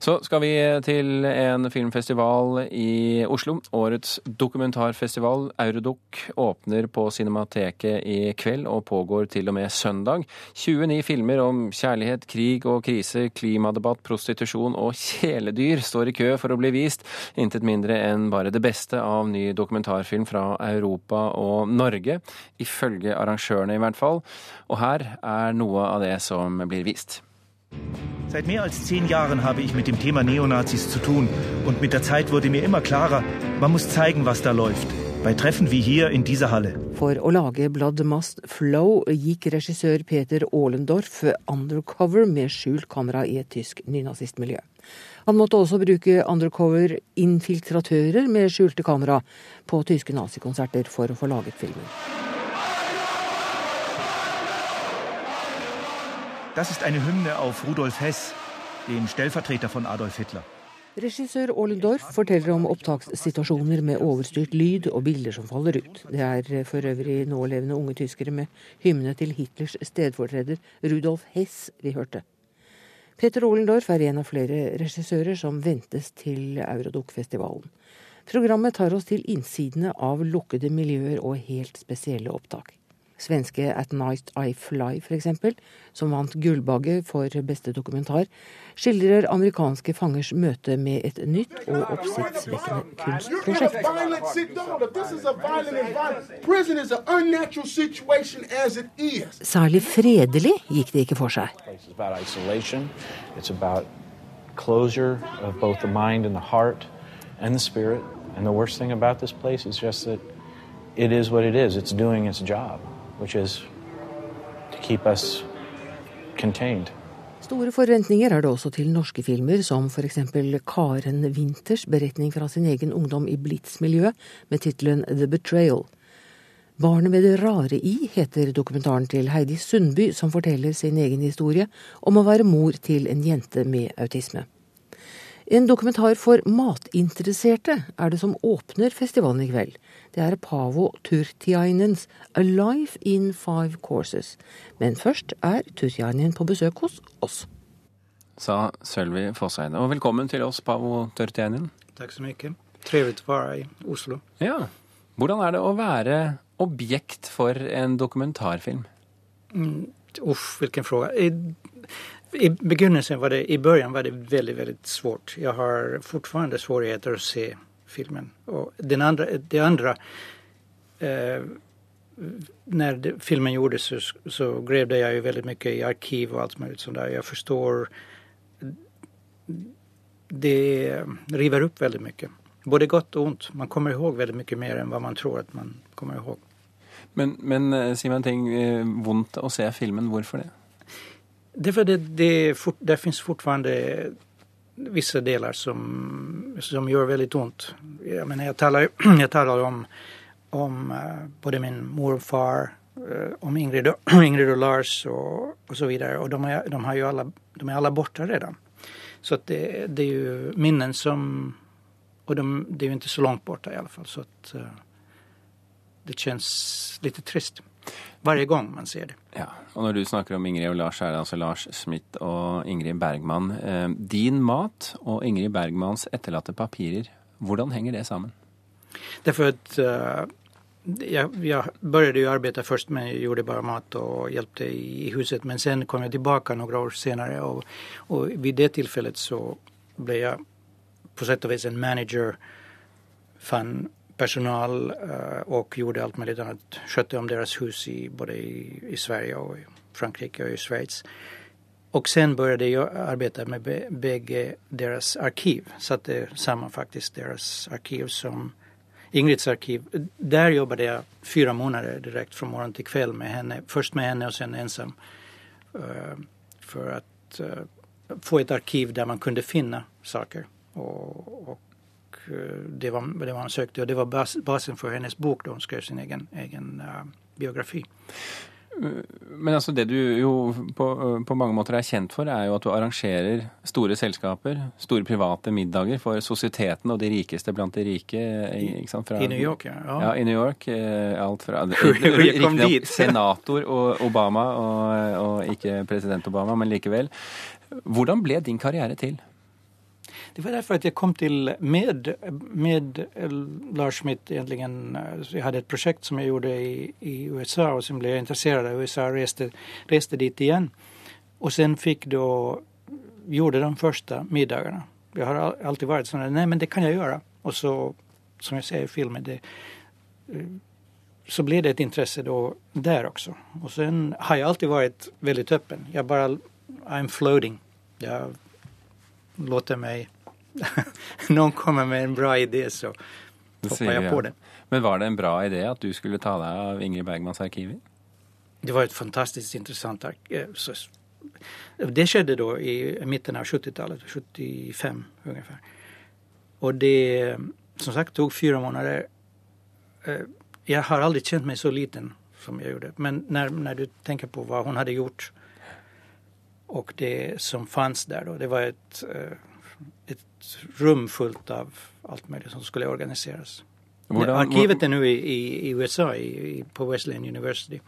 Så skal vi til en filmfestival i Oslo. Årets dokumentarfestival, Eurodoc, åpner på Cinemateket i kveld og pågår til og med søndag. 29 filmer om kjærlighet, krig og krise, klimadebatt, prostitusjon og kjæledyr står i kø for å bli vist. Intet mindre enn bare det beste av ny dokumentarfilm fra Europa og Norge. Ifølge arrangørene, i hvert fall. Og her er noe av det som blir vist. Seit mehr als zehn Jahren habe ich mit dem Thema Neonazis zu tun. Und mit der Zeit wurde mir immer klarer, man muss zeigen, was da läuft. Bei Treffen wie hier in dieser Halle. For å lage Blood Must Flow gikk regissør Peter Aalendorf undercover med skjult kamera i et tysk nynazistmiljø. Han måtte også bruke undercover-infiltratører med skjulte kamera på tyske nazikonserter for å få laget filmen. Das ist eine Hymne auf Rudolf Hess, den Stellvertreter von Adolf Hitler. Regissør Aalendorf forteller om opptakssituasjoner med overstyrt lyd og bilder som faller ut. Det er for øvrig nålevende unge tyskere med hymne til Hitlers stedfortreder Rudolf Hess vi hørte. Petter Aalendorf er en av flere regissører som ventes til Eurodok-festivalen. Programmet tar oss til innsidene av lukkede miljøer og helt spesielle opptak. Svenske At Night I Fly, f.eks., som vant Gullbagge for beste dokumentar, skildrer amerikanske fangers møte med et nytt og oppsiktsvekkende kunstprosjekt. Særlig fredelig gikk det ikke for seg. Closure of both the mind and the heart and the spirit. And the worst thing about this place is just that it is what it is. It's doing its job, which is to keep us contained. Store forventninger er det også til norske filmer, som f.eks. Karen Winters beretning fra sin egen ungdom i Blitz-miljøet, med tittelen The Betrayal. Barnet med det rare i heter dokumentaren til Heidi Sundby, som forteller sin egen historie om å være mor til en jente med autisme. En dokumentar for matinteresserte er det som åpner festivalen i kveld. Det er Pavo Turtiainens A Life in Five Courses. Men først er Turtiainen på besøk hos oss. Sa Sølvi Fosseide. Og velkommen til oss, Pavo Turtiainen. Takk så mye. Trivelig å være i Oslo. Ja. Hvordan er det å være objekt for en dokumentarfilm? Mm, uff, hvilken spørsmål. I, begynnelsen var det, i början var det veldig, veldig svårt. Jeg har fortfarande svårigheter å se filmen. Og den andre, det andre eh, det, filmen gjordes så, så grävde jeg jo veldig mye i arkiv og alt mulig sånt. Jeg forstår Det river opp veldig mye. Både godt og ondt. Man kommer ihåg veldig mye mer enn hva man tror at man kommer ihåg. Men, men si meg en ting. Vondt å se filmen. Hvorfor det? Det, det, det, fort, det finnes fortfarande visse deler som, som gjør veldig vondt. Jeg, mener, jeg, taler, jeg taler om, om uh, både min mor og far, uh, om Ingrid, Ingrid og Lars og, og så videre. Og de er, de jo alle, de er alle borte redan. Så det, det, er jo minnen som Og de, det er jo ikke så langt borte, i alle fall. Så at, uh, det kjennes litt trist hver gang man ser det. Ja, og Når du snakker om Ingrid og Lars, er det altså Lars Smith og Ingrid Bergman. Din mat og Ingrid Bergmans etterlatte papirer, hvordan henger det sammen? Det er for at uh, jeg, jeg begynte å arbeide først med gjorde bare mat og hjelpte i huset, men sen kom jeg tilbake noen år senere, og, og ved det tilfellet så ble jeg på sett og vis en manager. Fann personal och gjorde allt möjligt annat. Skötte om deras hus i, både i, i Sverige och i Frankrike och i Schweiz. Och sen började jag arbeta med be, deres arkiv. Satte samman faktiskt deras arkiv som Ingrids arkiv. Där jobbade jag fyra månader direkt från morgon till kväll med henne. Först med henne och sen ensam. För att få ett arkiv där man kunde finna saker. Och, och det var det man søkte, og det var basen for hennes bok da hun skrev sin egen, egen uh, biografi. Men altså det du jo på, på, mange måter er kjent for, er jo at du arrangerer store selskaper, store private middager for sosieteten og de rikeste blant de rike. Fra, I New York, ja. Ja, i New York. Eh, alt fra Riktignok senator og Obama, og, og ikke president Obama, men likevel. Hvordan ble din karriere til? Det var derfor at jeg kom til med, med Lars Schmidt egentlig. Jeg hadde et prosjekt som jeg gjorde i, i USA, og som ble interessert av USA, Reste, reiste dit igjen. Og sen fikk da gjorde de første middagene. Jeg har alltid vært sånn Nei, men det kan jeg gjøre. Og så, som jeg sier i filmen, det, så ble det et interesse da der også. Og sen har jeg alltid vært veldig åpen. Jeg bare I'm floating. Jeg låter meg noen kommer med en bra idé, så hopper jeg på det. Men var det en bra idé at du skulle ta deg av Ingrid Bergmans arkiver? Det var et fantastisk interessant ark... Eh, det skjedde da i midten av 70-tallet, 75 ungefär. Og det, som sagt, tok fire måneder. Eh, jeg har aldri kjent meg så liten som jeg gjorde. Men når, når du tenker på hva hun hadde gjort, og det som fantes der, da, det var et eh, et rum fullt av alt mulig som skulle organiseres. Hvordan, Arkivet er nå i, i, i USA, i, på Wesleyan University.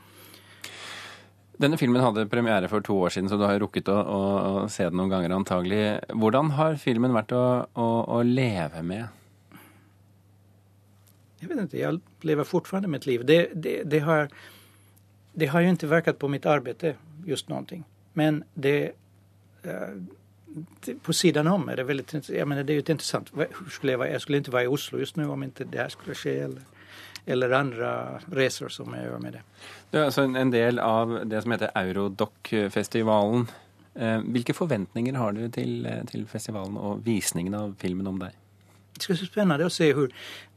Denne filmen hadde premiere for to år siden, så du har rukket å, å, å se den noen ganger antagelig. Hvordan har filmen vært å, å, leve med? Jeg vet ikke, jeg lever fortsatt mitt liv. Det, det, det, har, det har jo ikke virket på mitt arbeid just noe. Men det uh, på sidan om är det väldigt, jag menar det är ju intressant. Hur skulle jag, vara? jag skulle inte vara i Oslo just nu om inte det här skulle ske. Eller, eller andre racer som jeg gjør med det. Du er altså en del av det som heter Eurodoc-festivalen. Eh, hvilke forventninger har dere til, eh, til, festivalen og visningen av filmen om deg? Det skal være spennende å se hvor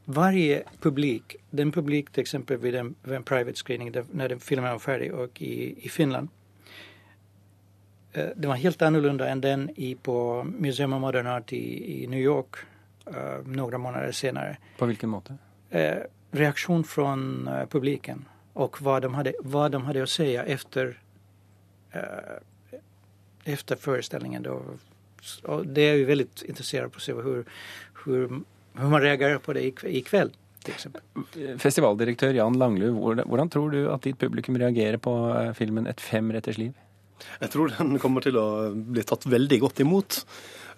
varje publik, den publik eksempel ved en, ved en private screening når den filmen er ferdig, og i, i Finland, Eh, det var helt annorlunda enn den i, på Museum of Modern Art i, i New York uh, noen måneder senere. På hvilken måte? Uh, reaksjon fra uh, publiken og hva de, hadde, hva de hadde å si etter, uh, efter forestillingen. Då. Og det er jo veldig interessert å se hvordan man reagerer på det i, i kveld. Festivaldirektør Jan Langlu, hvordan, hvordan tror du at ditt publikum reagerer på filmen 'Et femretters liv'? Jeg tror den kommer til å bli tatt veldig godt imot.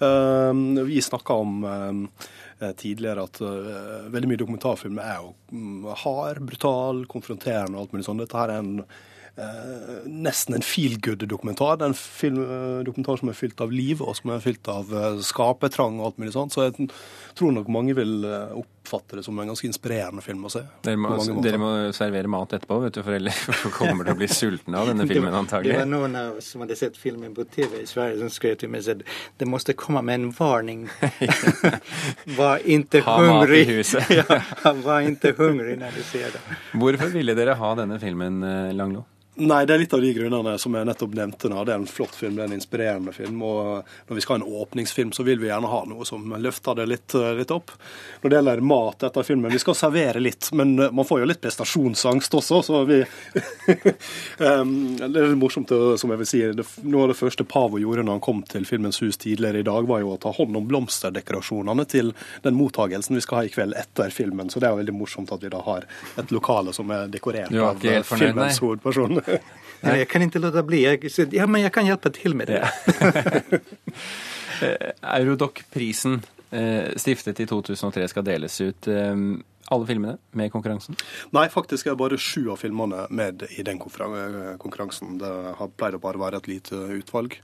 Ehm, vi snakka om eh, tidligere at eh, veldig mye dokumentarfilm er jo mm, hard, brutal, konfronterende og alt mulig sånt. Dette her er en eh, nesten en feel good-dokumentar. Det er en film, dokumentar som er fylt av liv, og som er fylt av skapertrang og alt mulig sånt. Så jeg tror nok mange vil eh, oppfatte det som en ganske inspirerende film å se. Dere må, dere må servere mat etterpå, vet du, for ellers kommer til å bli sultne av denne filmen antagelig. Det var noen av oss som hadde sett filmen på TV i Sverige som skrev til meg at det måtte komme med en varning. var ikke ha hungrig. mat i huset. ja, var ikke hungrig når du ser det. Hvorfor ville dere ha denne filmen, Langlo? Nei, det er litt av de grunnene som jeg nettopp nevnte. Det er en flott film, det er en inspirerende film. Og når vi skal ha en åpningsfilm, så vil vi gjerne ha noe som løfter det litt, eh, litt opp. Når det gjelder mat etter filmen, vi skal servere litt, men eh, man får jo litt prestasjonsangst også, så vi Det er litt morsomt, som jeg vil si. Noe av det første Pavo gjorde når han kom til Filmens hus tidligere i dag, var jo å ta hånd om blomsterdekorasjonene til den mottagelsen vi skal ha i kveld etter filmen. Så det er jo veldig morsomt at vi da har et lokale som er dekorert av filmens hovedperson. Nej, jeg kan ikke la det bli. Jag, ja, men jeg kan hjelpe til med det. Eurodoc-prisen, eh, stiftet i 2003, skal deles ut. Eh, alle filmene med i konkurransen? Nei, faktisk er bare sju av filmene med i den konkurransen. Det pleier å bare være et lite utvalg.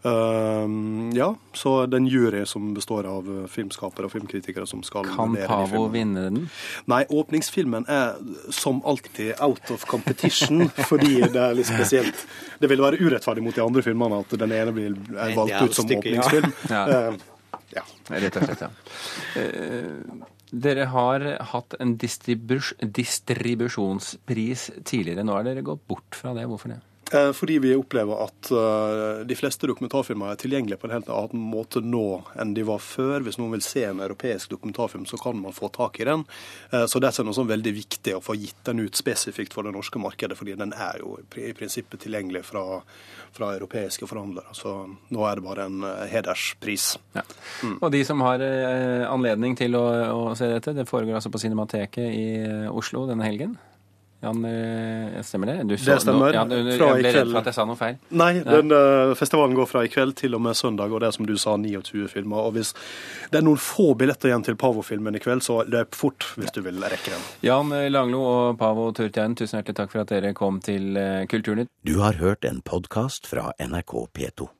Uh, ja, så det er en jury som består av filmskapere og filmkritikere som skal Kan Pavo vinne den? Nei, åpningsfilmen er som alltid out of competition, fordi det er litt spesielt. Det vil være urettferdig mot de andre filmene at den ene blir er valgt ut som åpningsfilm. Ja. Uh, ja. Rett og slett, ja. Uh, dere har hatt en distribus distribusjonspris tidligere. Nå har dere gått bort fra det. Hvorfor det? Eh, fordi vi opplever at uh, de fleste dokumentarfilmer er tilgjengelige på en helt annen måte nå enn de var før. Hvis noen vil se en europeisk dokumentarfilm, så kan man få tak i den. Uh, så det er noe sånn veldig viktig å få gitt den ut spesifikt for det norske markedet, fordi den er jo i prinsippet tilgjengelig fra, fra europeiske forhandlere. Så nå er det bare en hederspris. Ja. Mm. Og de som har anledning til å, å se dette, det foregår altså på Cinemateket i Oslo denne helgen? Jan, eh, stemmer det? Du så, det stemmer. No, ja, du, jeg ble redd for at jeg sa noe feil. Nei, den, uh, festivalen går fra i kveld til og med søndag, og det er som du sa, 29 filmer. Og hvis det er noen få billetter igjen til Pavo-filmen i kveld, så løp fort hvis du vil rekke den. Jan Langlo og Pavo Turtian, tusen hjertelig takk for at dere kom til Kulturnytt. Du har hørt en podkast fra NRK P2.